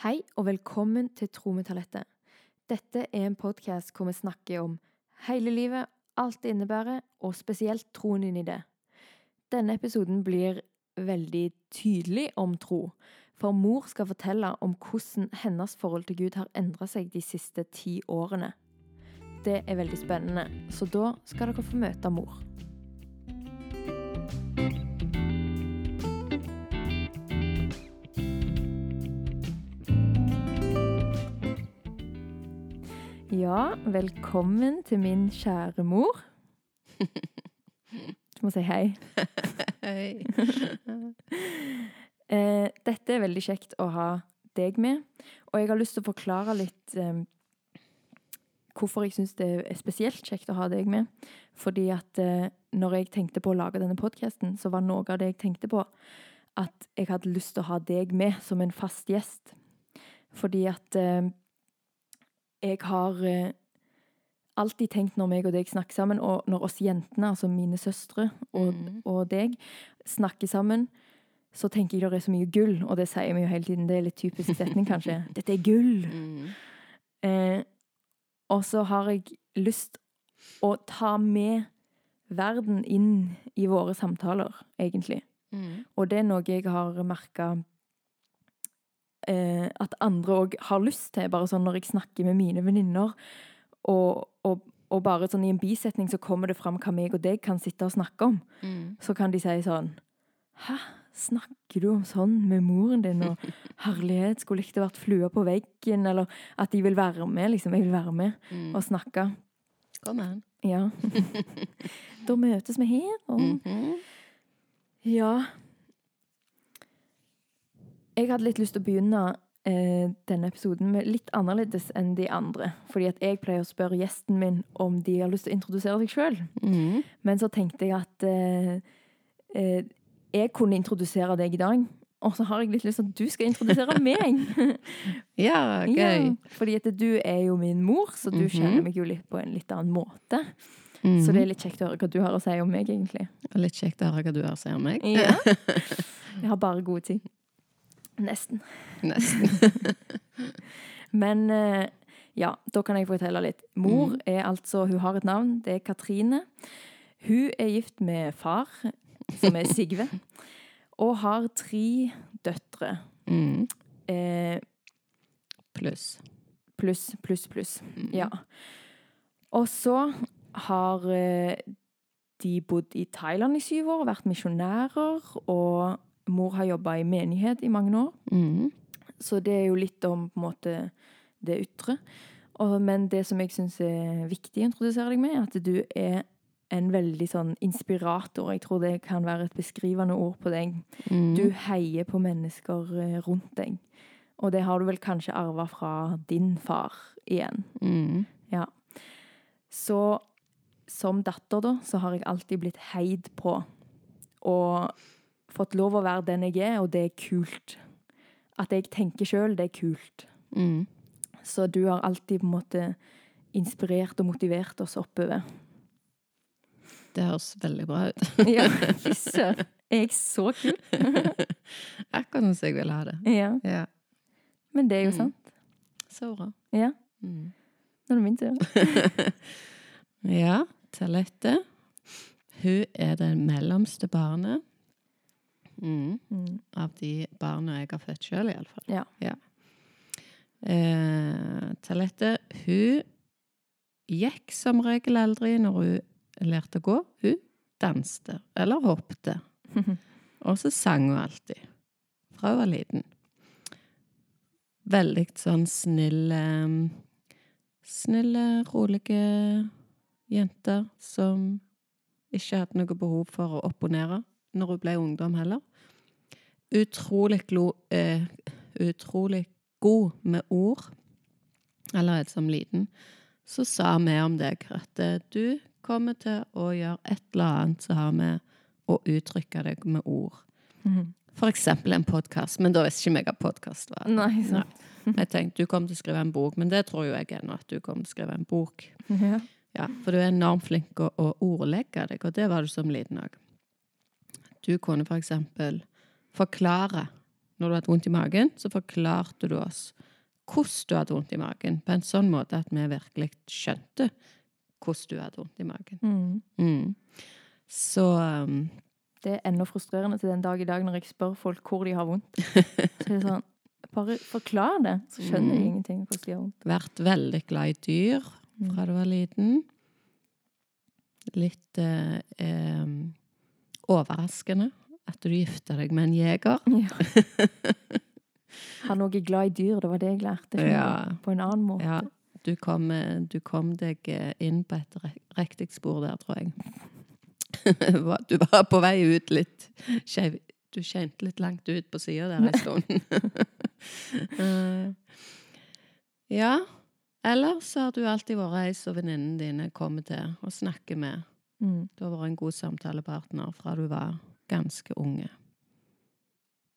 Hei og velkommen til Tro med talentet. Dette er en podkast hvor vi snakker om hele livet, alt det innebærer, og spesielt troen inn i det. Denne episoden blir veldig tydelig om tro, for mor skal fortelle om hvordan hennes forhold til Gud har endra seg de siste ti årene. Det er veldig spennende, så da skal dere få møte mor. Ja, velkommen til min kjære mor. Du må si hei. Hei. Eh, dette er veldig kjekt å ha deg med, og jeg har lyst til å forklare litt eh, hvorfor jeg syns det er spesielt kjekt å ha deg med. Fordi at eh, når jeg tenkte på å lage denne podkasten, så var noe av det jeg tenkte på, at jeg hadde lyst til å ha deg med som en fast gjest. Fordi at eh, jeg har eh, alltid tenkt når meg og deg snakker sammen, og når oss jentene, altså mine søstre og, mm. og deg, snakker sammen, så tenker jeg det er så mye gull, og det sier vi jo hele tiden. Det er litt typisk setning, kanskje. Dette er gull! Mm. Eh, og så har jeg lyst å ta med verden inn i våre samtaler, egentlig. Mm. Og det er noe jeg har merka eh, at andre òg har lyst til. Bare sånn når jeg snakker med mine venninner, og, og, og bare sånn i en bisetning så kommer det fram hva meg og deg kan sitte og snakke om. Mm. Så kan de si sånn Hæ, snakker du om sånn med moren din? Og herlighet, skulle ikke det vært flua på veggen? Eller at de vil være med, liksom. Jeg vil være med Mm. og snakke. Kom an. Ja. da møtes vi her, og Mhm. Ja. Jeg hadde litt lyst til å begynne eh, denne episoden med litt annerledes enn de andre. Fordi at jeg pleier å spørre gjesten min om de har lyst til å introdusere seg sjøl. Mm. Men så tenkte jeg at eh, eh, jeg kunne introdusere deg i dag. Og så har jeg litt lyst til at du skal introdusere meg. Ja, gøy. Ja, fordi at du er jo min mor, så du Mhm. kjenner meg jo litt på en litt annen måte. Mhm. Så det er litt kjekt å høre hva du har å si om meg, egentlig. Litt kjekt å høre hva du har å si om meg. Ja. Jeg har bare gode tid. Nesten. Nesten. Men eh, ja, da kan jeg fortelle litt. Mor Mhm. er altså Hun har et navn. Det er Katrine. Hun er gift med far, som er Sigve, og har tre døtre. Mm. Eh, Pluss. pluss, pluss, pluss. Mm. Ja. Og så har eh, de bodd i Thailand i syv år, vært misjonærer, og mor har jobba i menighet i mange år. Mm. Så det er jo litt om på en måte det ytre. Og, men det som jeg syns er viktig å introdusere deg med, er at du er en veldig sånn inspirator. Jeg tror det kan være et beskrivende ord på deg. Mm. Du heier på mennesker eh, rundt deg. Og det har du vel kanskje arva fra din far igjen. Mhm. Så som datter, da, så har jeg alltid blitt heid på. Og fått lov å være den jeg er, og det er kult. At jeg tenker sjøl, det er kult. Mm. Så du har alltid på en måte inspirert og motivert oss oppover. Det høres veldig bra ut. Ja, fy søren. Er jeg så kul? Akkurat som jeg vil ha det. Ja. Ja. Men det er jo Mm. sant. Så bra. Ja. Mm. Nå er det min tur. Ja, Talette. Hun er det mellomste barnet. Mhm. Mm. Av de barna jeg har født sjøl, iallfall. Ja. ja. Eh, Talette, hun gikk som regel aldri når hun lærte å gå. Hun danste, eller hoppte. Og så sang hun alltid. Fra hun var liten. Veldig sånn snille Snille, rolige jenter som ikke hadde noe behov for å opponere når hun ble ungdom heller. Utrolig, glo, eh, utrolig god med ord. Allerede som liten. Så sa vi om deg at eh, du kommer til å gjøre et eller annet som har med å uttrykke deg med ord. Mhm. For eksempel en podkast, men da visste ikke jeg hva podkast var. Nei, Nei. Jeg tenkte du kommer til å skrive en bok, men det tror jo jeg ennå, at du kommer til å skrive en bok. Ja. Ja, for du er enormt flink å, å ordlegge deg, og det var du som liten òg. Du kunne for eksempel forklare når du hadde vondt i magen, så forklarte du oss hvordan du hadde vondt i magen, på en sånn måte at vi virkelig skjønte hvordan du hadde vondt i magen. Mm. Mm. Så um, Det er ennå frustrerende til den dag i dag når jeg spør folk hvor de har vondt. Så er det sånn, bare forklar det, så skjønner jeg Mm. ingenting hvordan de har vondt. vært veldig glad i dyr fra du var liten. Litt eh, em, overraskende at du gifter deg med en jeger. Ja. Han er også glad i dyr, det var det jeg lærte. Ja. På en annen måte. Ja, du kom, eh, du kom deg eh, inn på et riktig spor der, tror jeg. Du var på vei ut litt skeiv. Du kjente litt langt ut på sida der en stund. Eh, ja. Ellers har du alltid vært ei som venninnene dine kommer til og snakker med. Mm. Du har vært en god samtalepartner fra du var ganske unge.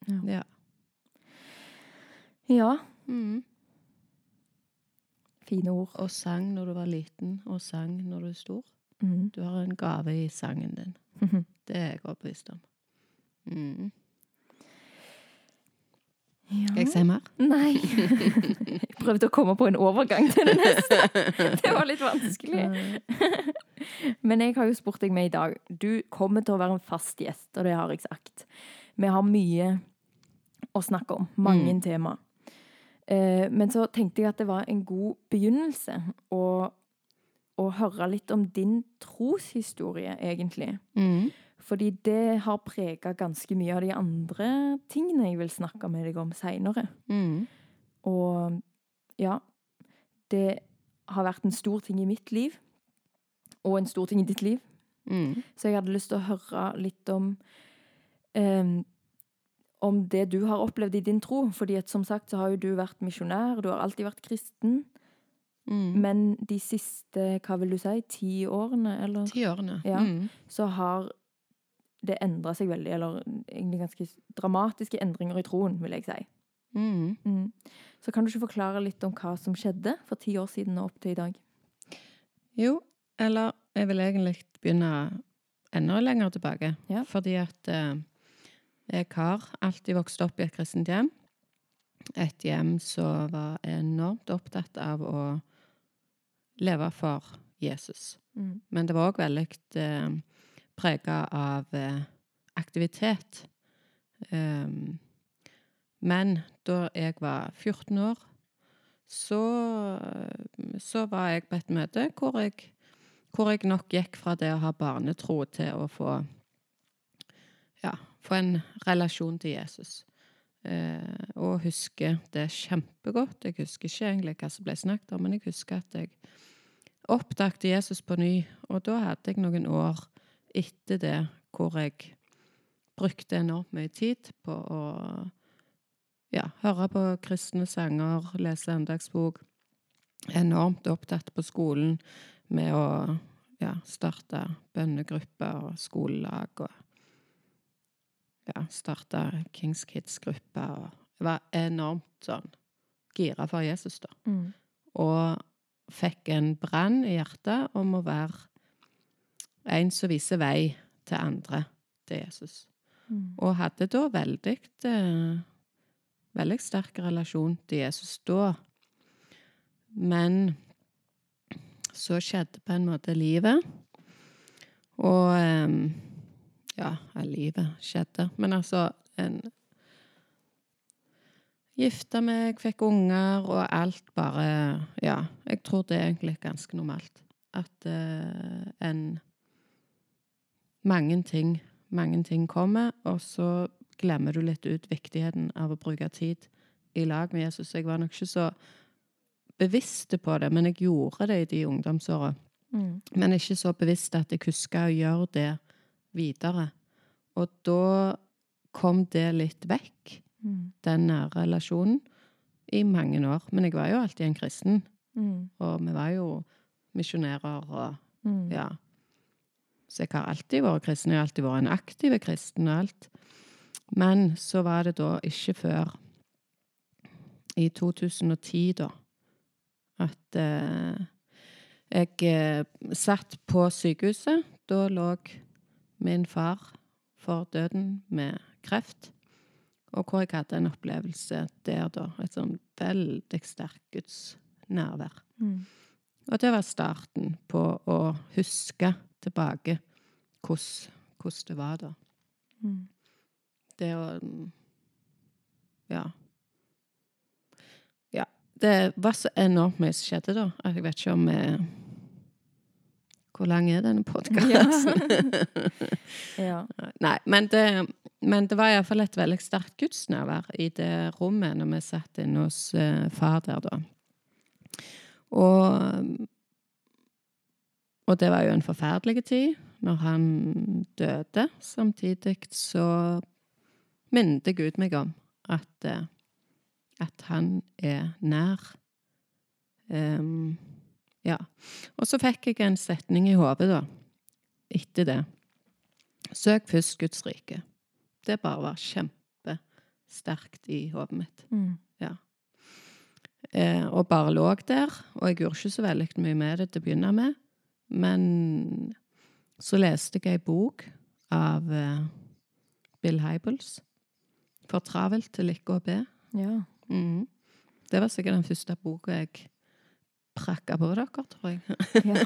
Ja. Ja. ja. Mm. Fine ord. Og sang når du var liten, og sang når du er stor. Mm. Du har en gave i sangen din. Det er jeg overbevist om. Mm. Ja. Skal jeg si mer? Nei. Jeg prøvde å komme på en overgang til det neste. Det var litt vanskelig. Men jeg har jo spurt deg med i dag. Du kommer til å være en fast gjest, og det har jeg sagt. Vi har mye å snakke om. Mange Mm. tema. Eh, men så tenkte jeg at det var en god begynnelse å, å høre litt om din troshistorie, egentlig. Mm. Fordi det har prega ganske mye av de andre tingene jeg vil snakke med deg om seinere. Mm. Og ja, det har vært en stor ting i mitt liv, og en stor ting i ditt liv. Mm. Så jeg hadde lyst til å høre litt om um, om det du har opplevd i din tro. Fordi at som sagt så har jo du vært misjonær, du har alltid vært kristen. Mm. Men de siste, hva vil du si, ti årene, eller Ti årene. Ja. Mm. så har det endra seg veldig. Eller egentlig ganske dramatiske endringer i troen, vil jeg si. Mm. Mm. Så kan du ikke forklare litt om hva som skjedde for ti år siden og opp til i dag? Jo, eller jeg vil egentlig begynne enda lenger tilbake. Ja. Fordi at eh, jeg har alltid vokst opp i et kristent hjem. Et hjem som var enormt opptatt av å leve for Jesus. Mm. Men det var òg veldig eh, prega av eh, aktivitet. Um, men da jeg var 14 år, så, så var jeg på et møte hvor jeg, hvor jeg nok gikk fra det å ha barnetro til å få ja, få en relasjon til Jesus. Eh, og husker det kjempegodt. Jeg husker ikke egentlig hva som ble snakket om, men jeg husker at jeg oppdaget Jesus på ny. Og da hadde jeg noen år etter det hvor jeg brukte enormt mye tid på å ja, høre på kristne sanger, lese andagsbok. Enormt opptatt på skolen med å ja, starte bønnegrupper og skolelag og ja, starte Kings Kids-gruppa. og var enormt sånn gira for Jesus, da. Mm. Og fikk en brann i hjertet om å være en som viser vei til andre, til Jesus. Mm. Og hadde da veldig eh, veldig sterk relasjon til Jesus da. Men så skjedde på en måte livet. Og eh, Ja, livet skjedde. Men altså en Gifta meg, fikk unger, og alt bare Ja, jeg tror det er egentlig ganske normalt. At eh, en Mange ting mange ting kommer, og så glemmer du litt ut viktigheten av å bruke tid i lag med Jesus. Jeg var nok ikke så bevisst på det, men jeg gjorde det i de ungdomsåra. Mm. Men ikke så bevisst at jeg huska å gjøre det videre. Og da kom det litt vekk, Mm. den nære relasjonen, i mange år. Men jeg var jo alltid en kristen, Mm. og vi var jo misjonærer og Mm. ja. Så jeg har alltid vært kristen. Jeg har alltid vært en aktiv kristen og alt. Men så var det da ikke før i 2010, da, at eh, jeg eh, satt på sykehuset. Da lå min far for døden med kreft. og hvor jeg hadde en opplevelse der, da. Et sånn veldig sterkt Guds nærvær. Mm. Og det var starten på å huske tilbake hvordan det var da. Mm. Det å Ja. Ja. Det var så enormt mye som skjedde da. at Jeg vet ikke om jeg Hvor lang er denne podkasten? Ja. Nei, men det, men det var iallfall et veldig sterkt gudsnærvær i det rommet når vi satt inne hos eh, far der, da. Og, og det var jo en forferdelig tid når han døde. Samtidig så minnet Gud meg om at, eh, at han er nær. Um, ja. Og så fikk jeg en setning i hodet, da, etter det. Søk først Guds rike. Det bare var kjempesterkt i hodet mitt. Mm. Eh, og bare lå der. Og jeg gjorde ikke så veldig mye med det til å begynne med. Men så leste jeg ei bok av eh, Bill Hybels. For travelt til ikke å be. ja. Mm. Det var sikkert den første boka jeg prakka på dere, tror jeg. Ja.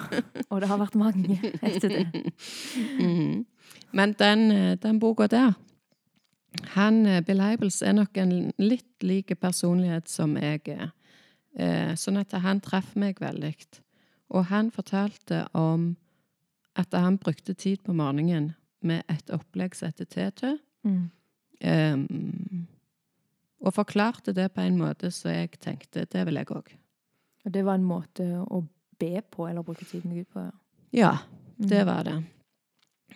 Og det har vært mange etter det. Mm. Men den, eh, den boka der han, eh, Bill Hybels er nok en litt lik personlighet som jeg er. Eh, sånn at han traff meg veldig. Og han fortalte om at han brukte tid på morgenen med et opplegg som heter TTØ. Mm. Um, og forklarte det på en måte så jeg tenkte det vil jeg òg. Og det var en måte å be på, eller bruke tid med Gud på. Ja. Ja, det Mm. var det.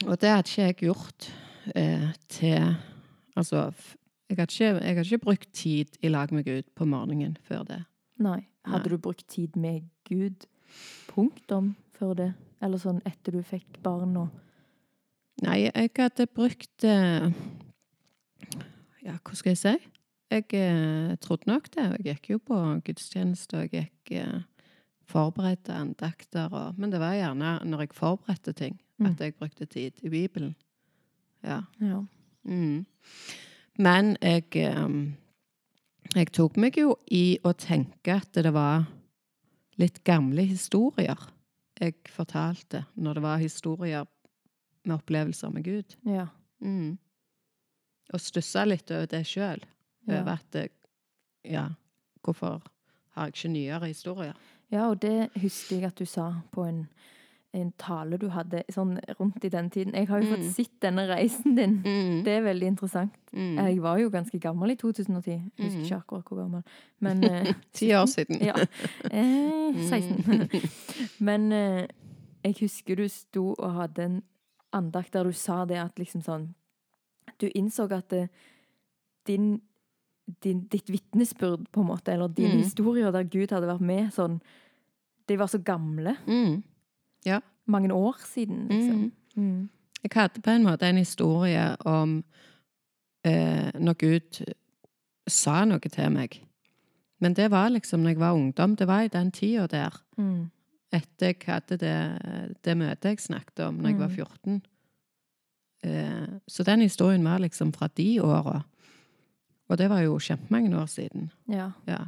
Og det hadde ikke jeg gjort eh, til Altså, jeg hadde, ikke, jeg hadde ikke brukt tid i lag med Gud på morgenen før det. Nei. Hadde Nei. du brukt tid med Gud punktum før det? Eller sånn etter du fikk barn og Nei, jeg hadde brukt eh, Ja, hva skal jeg si? Jeg eh, trodde nok det. Jeg gikk jo på gudstjeneste, og jeg gikk eh, forberedte andakter og Men det var gjerne når jeg forberedte ting, Mm. at jeg brukte tid i Bibelen. Ja. Ja. Mm. Men jeg Jeg tok meg jo i å tenke at det var litt gamle historier jeg fortalte, når det var historier med opplevelser med Gud. Ja. Mm. Og stussa litt over det sjøl. Ja. Over at Ja, hvorfor har jeg ikke nyere historier? ja, og det husker jeg at du sa på en, en tale du hadde sånn rundt i den tiden. Jeg har jo Mm. fått sett denne reisen din. Mm. Det er veldig interessant. Mm. Jeg var jo ganske gammel i 2010. Jeg husker Mm. ikke akkurat hvor gammel. Men eh, Ti år siden. Ja. Eh, 16. Men eh, jeg husker du sto og hadde en andakt der du sa det at liksom sånn Du innså at det, din, din, ditt vitnesbyrd, på en måte, eller dine Mm. historier der Gud hadde vært med, sånn De var så gamle. Mm. Mange år siden, liksom. Mm. Jeg hadde på en måte en historie om eh, når Gud sa noe til meg. Men det var liksom når jeg var ungdom. Det var i den tida der. Mm. Etter jeg hadde det, det møtet jeg snakket om når jeg var Mm. 14. Eh, så den historien var liksom fra de åra. Og det var jo kjempemange år siden. Ja. Ja.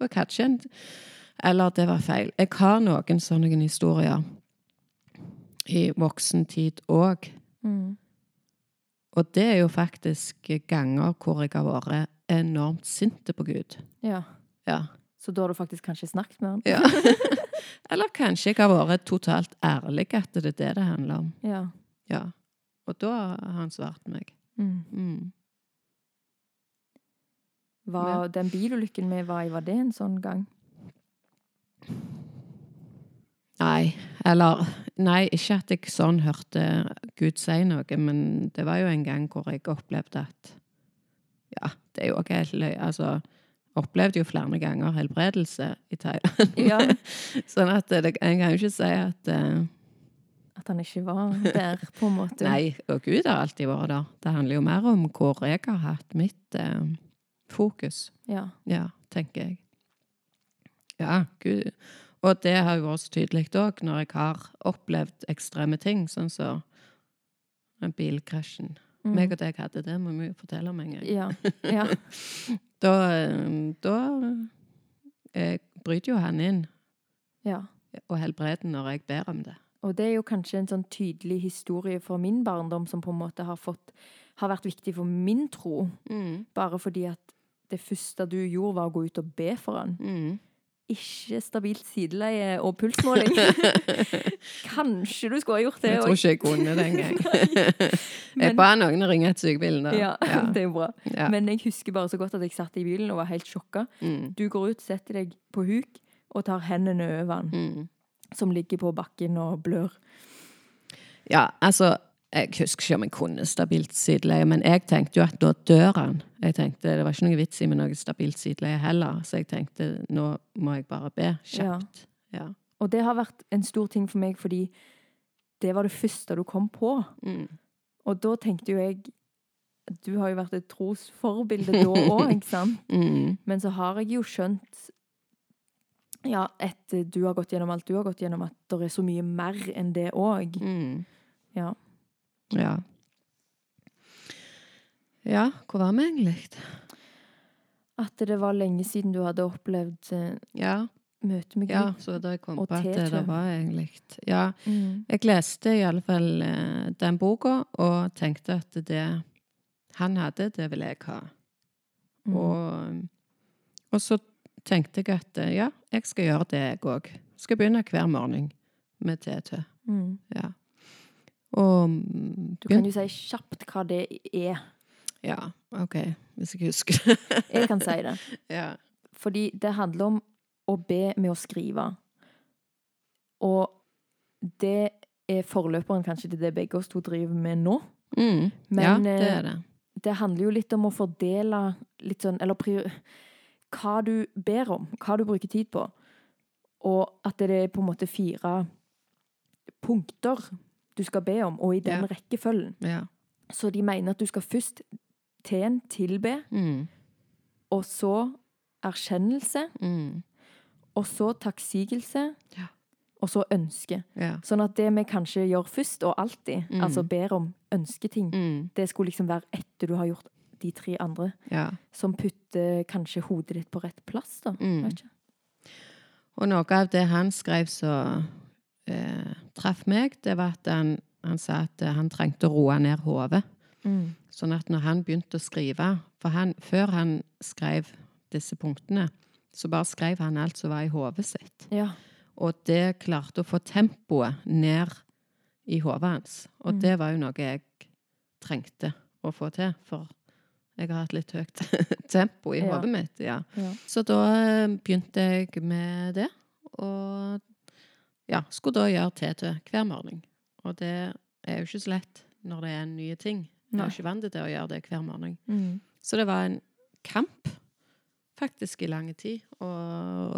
Og ikke en Eller det var feil. Jeg har noen sånne historier i voksen tid òg. Mm. Og det er jo faktisk ganger hvor jeg har vært enormt sint på Gud. ja. Ja. Så da har du faktisk kanskje snakket med ham? ja. Eller kanskje jeg har vært totalt ærlig at det er det det handler om. Ja. Ja. Og da har han svart meg. Mm. Mm. Var den bilulykken vi var i, var det en sånn gang? Nei, eller Nei, ikke at jeg sånn hørte Gud si noe, men det var jo en gang hvor jeg opplevde at Ja, det er jo ikke helt løy. Altså, opplevde jo flere ganger helbredelse i Thailand. Ja. sånn at det, jeg kan jo ikke si at uh, At han ikke var der, på en måte? Nei, og Gud har alltid vært der. Det handler jo mer om hvor jeg har hatt mitt uh, fokus. Ja. Ja, tenker jeg. Ja, Gud. Og det har jo vært så tydelig òg når jeg har opplevd ekstreme ting, sånn som så bilkrasjen. Mm. Meg og deg hadde det, må vi jo fortelle om en gang. Ja. ja. Da, eh, da jeg bryter jo han inn ja. og helbreder når jeg ber om det. Og det er jo kanskje en sånn tydelig historie fra min barndom som på en måte har fått har vært viktig for min tro. Bare fordi at det første du gjorde, var å gå ut og be for han. Mm. Ikke stabilt sideleie og pulsmåling. Kanskje du skulle ha gjort det. Jeg tror ikke jeg kunne det engang. jeg ba noen å ringe et sykebil. da. Ja, det er bra. Ja. Men jeg husker bare så godt at jeg satt i bilen og var helt sjokka. Mm. Du går ut, setter deg på huk og tar hendene over den, Mm. som ligger på bakken og blør. Ja, altså Jeg husker ikke om jeg kunne stabilt sideleie, men jeg tenkte jo at nå dør han. Jeg tenkte, Det var ikke noe vits i med noe stabilt sideleie heller, så jeg tenkte nå må jeg bare be kjapt. Ja. Og det har vært en stor ting for meg, fordi det var det første du kom på. Mm. Og da tenkte jo jeg Du har jo vært et trosforbilde da òg, ikke sant? Mm. Men så har jeg jo skjønt ja, etter du har gått gjennom alt du har gått gjennom, at det er så mye mer enn det òg. Mm. Ja. Ja. Ja, hvor var vi egentlig? At det var lenge siden du hadde opplevd eh, Ja, møte med Gud. ja så da kom Og på at det, det var egentlig Ja, Mm. jeg leste i alle fall eh, den boka og tenkte at det han hadde, det vil jeg ha. Mm. Og, og så tenkte jeg at eh, ja, jeg skal gjøre det, jeg òg. Skal begynne hver morgen med TT. Mm. Ja. Og Du kan jo si kjapt hva det er. Ja, OK, hvis jeg husker det. Jeg kan si det. ja. Fordi det handler om å be med å skrive. Og det er forløperen kanskje til det begge oss to driver med nå. Mm. Men, ja, det eh, er det. Det handler jo litt om å fordele litt sånn Eller prior, hva du ber om. Hva du bruker tid på. Og at det er på en måte fire punkter du skal be om, og i den Ja. rekkefølgen. Ja. Så de mener at du skal først til en tilbe, Mm. og så erkjennelse, Mm. og så takksigelse, Ja. og så ønske. Ja. Sånn at det vi kanskje gjør først, og alltid, Mm. altså ber om ønsketing, Mm. det skulle liksom være etter du har gjort de tre andre, ja. som putter kanskje hodet ditt på rett plass, da. Mm. Og noe av det han skrev som eh, traff meg, det var at han, han sa at eh, han trengte å roe ned hodet. Mm. Sånn at når han begynte å skrive For han, før han skrev disse punktene, så bare skrev han alt som var i hodet sitt. Ja. Og det klarte å få tempoet ned i hodet hans. Og Mm. det var jo noe jeg trengte å få til, for jeg har hatt litt høyt tempo i Ja. hodet mitt. ja. ja. Så da eh, begynte jeg med det, og ja, skulle da gjøre TT hver morgen. Og det er jo ikke så lett når det er nye ting. Jeg er ikke vant til å gjøre det hver morgen. Mm. Så det var en kamp, faktisk i lang tid, å,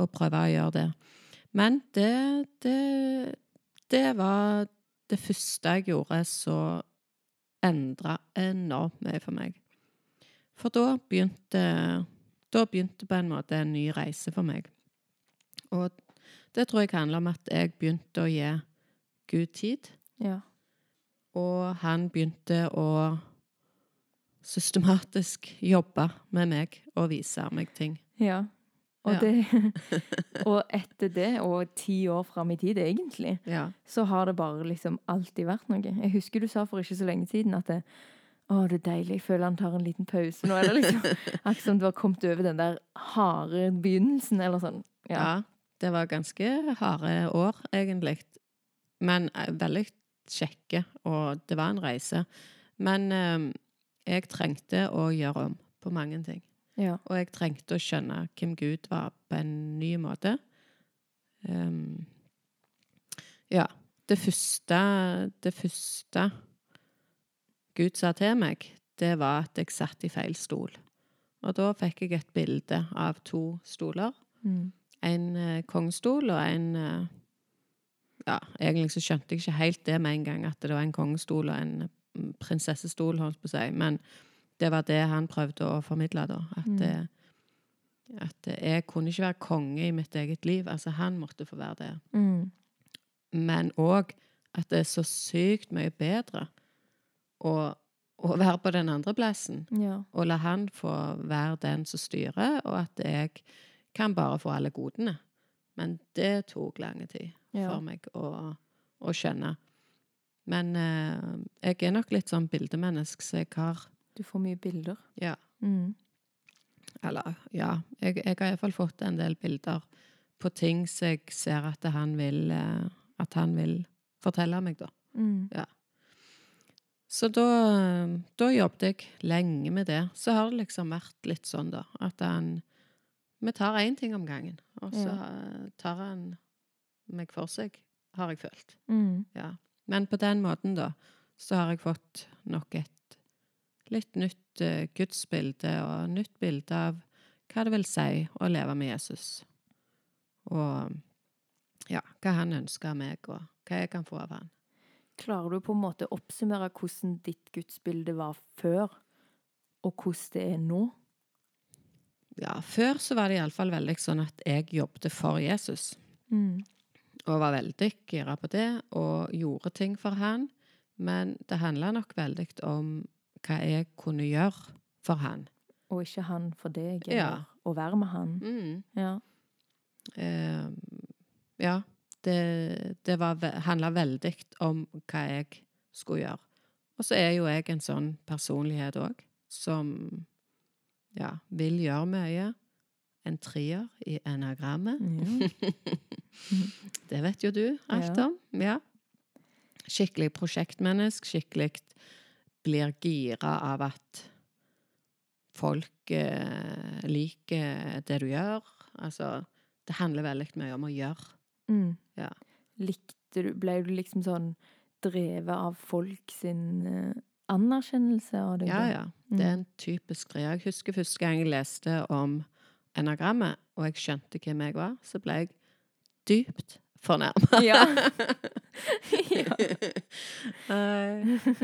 å prøve å gjøre det. Men det, det, det var det første jeg gjorde som endra enormt mye for meg. For da begynte, da begynte på en måte en ny reise for meg. Og det tror jeg handler om at jeg begynte å gi Gud tid. ja. Og han begynte å systematisk jobbe med meg og vise meg ting. Ja. Og, Ja. Det, og etter det, og ti år fram i tid egentlig, Ja. så har det bare liksom alltid vært noe. Jeg husker du sa for ikke så lenge siden at det, å, det er deilig, jeg føler han tar en liten pause nå. Eller liksom, akkurat som du har kommet over den der harde begynnelsen, eller sånn. Ja. ja. Det var ganske harde år, egentlig. Men eh, veldig kjekke, og det var en reise. Men eh, jeg trengte å gjøre om på mange ting. Ja. Og jeg trengte å skjønne hvem Gud var på en ny måte. Um, ja. Det første, det første Gud sa til meg, det var at jeg satt i feil stol. Og da fikk jeg et bilde av to stoler. Mm. En eh, kongestol og en eh, Ja, egentlig så skjønte jeg ikke helt det med en gang, at det var en kongestol og en mm, prinsessestol, holdt på å si. Men det var det han prøvde å formidle, da. At, Mm. eh, at jeg kunne ikke være konge i mitt eget liv. Altså, han måtte få være det. Mm. Men òg at det er så sykt mye bedre å å være på den andre plassen. Ja. Og la han få være den som styrer, og at jeg kan bare få alle godene. Men det tok lang tid Ja. for meg å, å skjønne. Men eh, jeg er nok litt sånn bildemenneske, så jeg har Du får mye bilder. Ja. Mm. Eller ja. Jeg, jeg har iallfall fått en del bilder på ting som jeg ser at han vil eh, At han vil fortelle meg, da. Mm. Så da, da jobbet jeg lenge med det. Så har det liksom vært litt sånn, da, at han Vi tar én ting om gangen, og så ja. tar han meg for seg, har jeg følt. Mm. Ja. Men på den måten, da, så har jeg fått nok et litt nytt uh, gudsbilde og nytt bilde av hva det vil si å leve med Jesus. Og ja, hva han ønsker av meg, og hva jeg kan få av han. Klarer du på en måte å oppsummere hvordan ditt gudsbilde var før, og hvordan det er nå? Ja, før så var det iallfall veldig sånn at jeg jobbet for Jesus. Mm. Og var veldig gira på det, og gjorde ting for han. Men det handla nok veldig om hva jeg kunne gjøre for han. Og ikke han for deg, Ja. å være med han. Mm. Ja. Eh, ja. Det, det handla veldig om hva jeg skulle gjøre. Og så er jo jeg en sånn personlighet òg, som ja, vil gjøre mye. En trier i enagrammet. Ja. Det vet jo du alt om. Ja. Skikkelig prosjektmenneske. Skikkelig blir gira av at folk eh, liker det du gjør. Altså, det handler veldig mye om å gjøre. Mm. Ja. Likte du Ble du liksom sånn drevet av folk sin eh, anerkjennelse og det Ja, ja. Det er en typisk greie. Jeg husker første gang jeg leste om enagrammet, og jeg skjønte hvem jeg var, så ble jeg dypt fornærma. Ja. ja.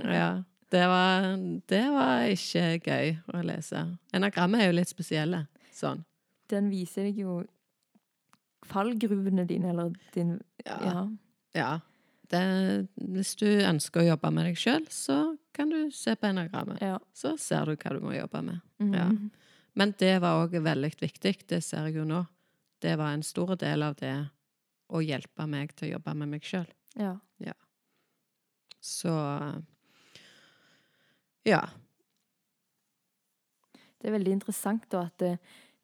ja. Det var, det var ikke gøy å lese. Enagrammet er jo litt spesielle. Sånn. Den viser deg jo fallgruvene dine, eller din Ja. Ja. ja. Det, hvis du ønsker å jobbe med deg sjøl, så kan du se på enagrammet. ja. Så ser du hva du må jobbe med. Mhm. Ja. Men det var òg veldig viktig, det ser jeg jo nå. Det var en stor del av det å hjelpe meg til å jobbe med meg sjøl. ja. Så ja. Det er veldig interessant da at det,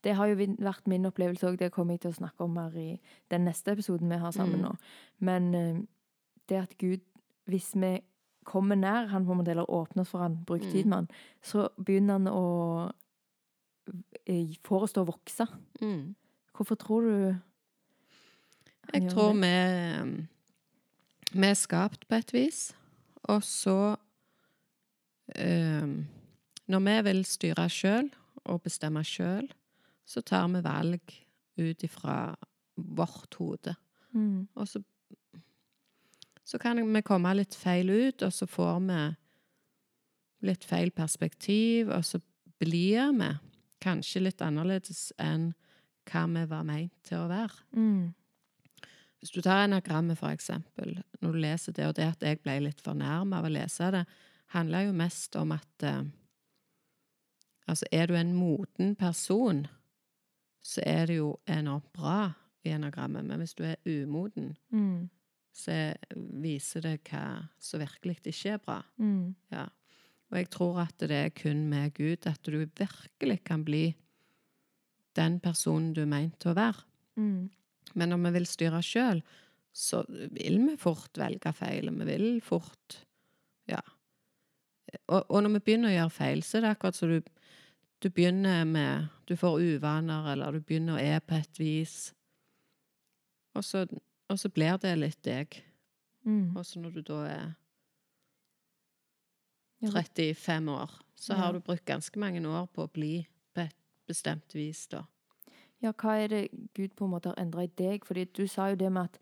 det har jo vært min opplevelse òg, det kommer jeg til å snakke om her i den neste episoden vi har sammen Mm. nå. Men eh, det at Gud, hvis vi kommer nær han eller åpner for han, bruker Mm. tid med han, så begynner han å forestå får oss til å vokse. Mm. Hvorfor tror du han Jeg tror vi, vi er skapt på et vis, og så um, Når vi vil styre sjøl og bestemme sjøl, så tar vi valg ut ifra vårt hode. mm. Og så, så kan vi komme litt feil ut, og så får vi litt feil perspektiv, og så blir vi kanskje litt annerledes enn hva vi var meint til å være. Mm. Hvis du tar enagrammet, for eksempel, når du leser det, og det at jeg ble litt fornærma av å lese det, handler jo mest om at eh, Altså, er du en moden person, så er det jo enormt bra i enagrammet, men hvis du er umoden, Mm. Så viser det hva som virkelig ikke er bra. Mm. Ja. Og jeg tror at det er kun med Gud at du virkelig kan bli den personen du er meint å være. Mm. Men når vi vil styre sjøl, så vil vi fort velge feil, og vi vil fort Ja. Og, og når vi begynner å gjøre feil, så er det akkurat som du, du begynner med Du får uvaner, eller du begynner å er på et vis. Og så, og så blir det litt deg. Mm. Og så når du da er 35 år, så har du brukt ganske mange år på å bli på et bestemt vis, da. Ja, hva er det Gud på en måte har endra i deg? Fordi du sa jo det med at,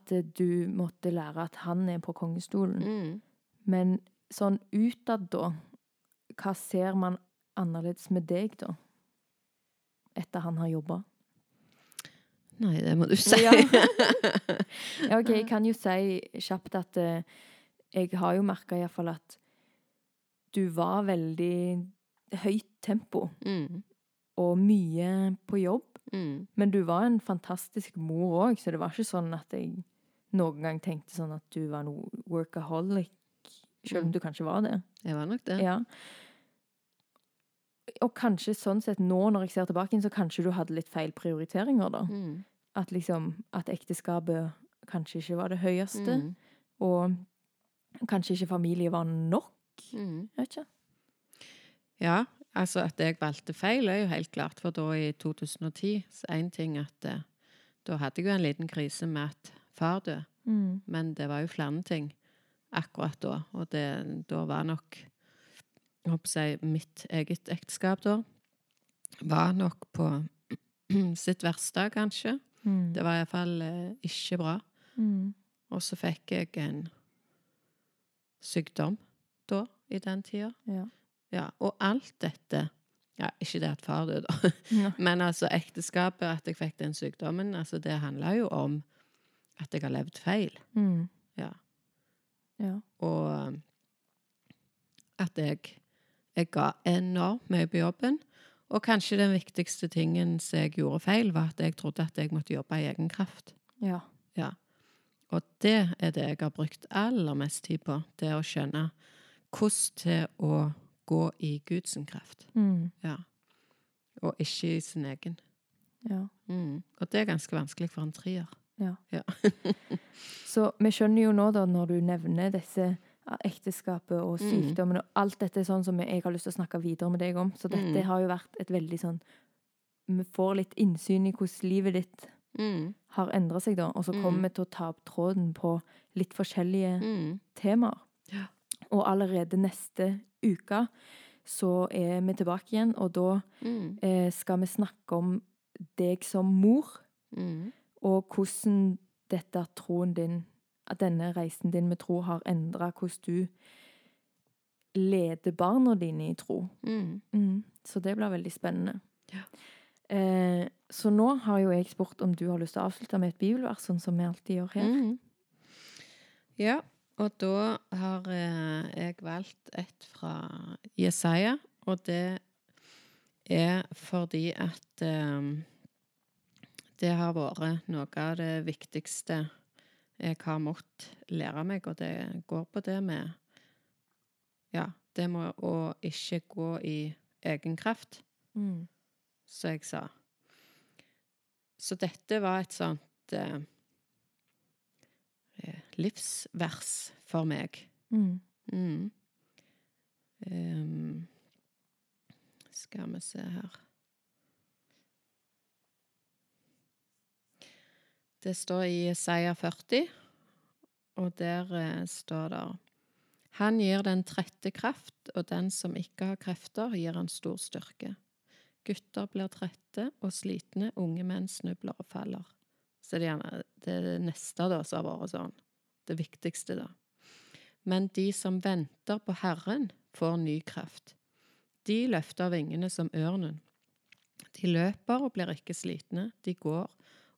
at du måtte lære at han er på kongestolen. Mm. Men sånn utad, da, hva ser man annerledes med deg, da? Etter han har jobba? Nei, det må du si. Ja. Ja, OK, jeg kan jo si kjapt at eh, jeg har jo merka iallfall at du var veldig høyt tempo Mm. og mye på jobb. Mm. Men du var en fantastisk mor òg, så det var ikke sånn at jeg noen gang tenkte sånn at du var noe workaholic, selv om Mm. du kanskje var det. Jeg var nok det. Ja. Og kanskje sånn sett nå når jeg ser tilbake, så kanskje du hadde litt feil prioriteringer, da. Mm. At liksom at ekteskapet kanskje ikke var det høyeste, Mm. og kanskje ikke familie var nok. Mm. Jeg vet ikke. Ja, altså at jeg valgte feil er jo helt klart, for da i 2010 så en ting at eh, da hadde jeg jo en liten krise med at far døde, Mm. men det var jo flere ting akkurat da, og det, da var nok jeg mitt eget ekteskap da var nok på sitt verste, kanskje. Mm. Det var iallfall eh, ikke bra. Mm. Og så fikk jeg en sykdom da, i den tida. Ja. Ja, og alt dette ja, Ikke det at far døde, da. Ja. Men altså ekteskapet, at jeg fikk den sykdommen, altså det handla jo om at jeg har levd feil. Mm. Ja. ja. Og at jeg, jeg ga enormt mye på jobben. Og kanskje den viktigste tingen som jeg gjorde feil, var at jeg trodde at jeg måtte jobbe i egen kraft. Ja. Ja. Og det er det jeg har brukt aller mest tid på. Det å skjønne hvordan til å gå i Guds kraft. Mm. Ja. Og ikke i sin egen. ja. Mm. Og det er ganske vanskelig for en trier. Ja. Ja. så vi skjønner jo nå, da, når du nevner disse ekteskapet og Mm. sykdommen og alt dette er sånn som jeg har lyst til å snakke videre med deg om. Så dette Mm. har jo vært et veldig sånn Vi får litt innsyn i hvordan livet ditt Mm. har endra seg, da. Og så kommer Mm. vi til å ta opp tråden på litt forskjellige Mm. temaer. Ja. Og allerede neste uke så er vi tilbake igjen, og da Mm. eh, skal vi snakke om deg som mor. Og hvordan dette troen din, at denne reisen din med tro har endra hvordan du leder barna dine i tro. Mm. Så det blir veldig spennende. Ja. Eh, så nå har jo jeg spurt om du har lyst til å avslutte med et bibelvers, sånn som vi alltid gjør her. Mm. Ja, og da har eh, jeg valgt et fra Jesaja, og det er fordi at eh, det har vært noe av det viktigste jeg har måttet lære meg, og det går på det med Ja, det med å ikke gå i egen kraft Mm. som jeg sa. Så dette var et sånt eh, eh, livsvers for meg. Mm. Mm. Um, skal vi se her Det står i Isaiah 40, og der eh, står det Han gir den trette kraft, og den som ikke har krefter, gir han stor styrke. Gutter blir trette og slitne, unge menn snubler og faller. Så det er det neste da som har vært sånn. Det viktigste, da. Men de som venter på Herren, får ny kraft. De løfter vingene som ørnen. De løper og blir ikke slitne, de går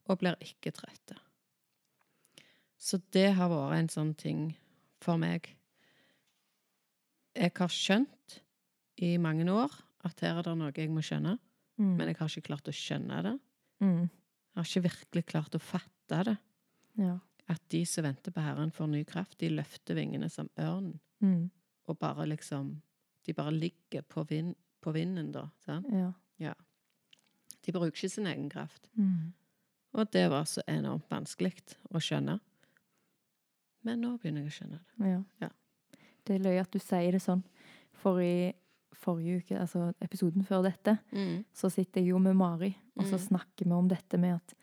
og blir ikke trøtte. Så det har vært en sånn ting for meg. Jeg har skjønt i mange år at her er det noe jeg må skjønne, Mm. men jeg har ikke klart å skjønne det. Mm. Jeg har ikke virkelig klart å fatte det. Ja. At de som venter på Herren, får ny kraft. De løfter vingene som ørn. Mm. Og bare liksom De bare ligger på, vind, på vinden, da. Sant? Ja. De bruker ikke sin egen kraft. Mm. Og det var så enormt vanskelig å skjønne. Men nå begynner jeg å skjønne det. Ja. Ja. Det er løye at du sier det sånn. For i forrige uke, altså episoden før dette, så sitter jeg jo med Mari, og så Mm. snakker vi om dette med at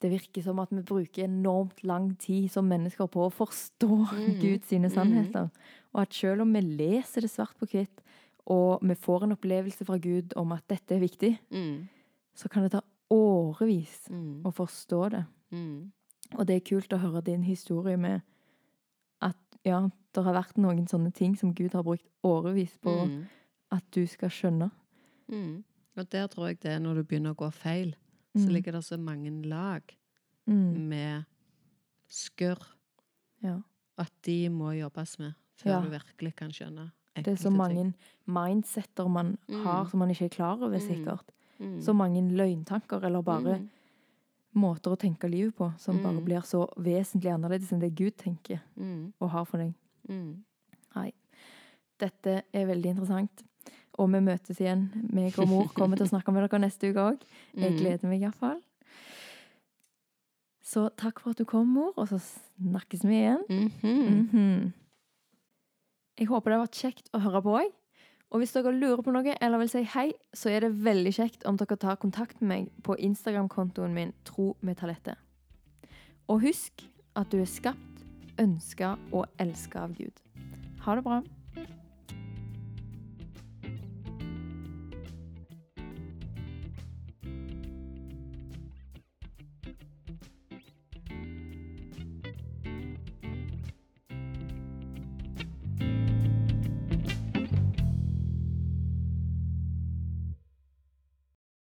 det virker som at vi bruker enormt lang tid som mennesker på å forstå Mm. Guds sine Mm. sannheter. Og at selv om vi leser det svart på hvitt, og vi får en opplevelse fra Gud om at dette er viktig, Mm. så kan det ta årevis Mm. å forstå det. Mm. Og det er kult å høre din historie med at ja, det har vært noen sånne ting som Gud har brukt årevis på Mm. at du skal skjønne. Mm. Og der tror jeg det er når du begynner å gå feil, så Mm. ligger det så mange lag Mm. med skurr Ja. at de må jobbes med før Ja. du virkelig kan skjønne Det er så mange mindsetter man Mm. har som man ikke er klar over, sikkert. Mm. Så mange løgntanker, eller bare Mm. måter å tenke livet på, som bare Mm. blir så vesentlig annerledes enn det Gud tenker Mm. og har for deg. Mm. Dette er veldig interessant. Og vi møtes igjen. Meg og mor kommer til å snakke med dere neste uke òg. Jeg Mm. gleder meg iallfall. Så takk for at du kom, mor, og så snakkes vi igjen. Mhm. Mhm. Jeg håper det har vært kjekt å høre på òg. Og hvis dere lurer på noe eller vil si hei, så er det veldig kjekt om dere tar kontakt med meg på Instagram-kontoen min Tro med talentet. Og husk at du er skapt, ønska og elska av Gud. Ha det bra.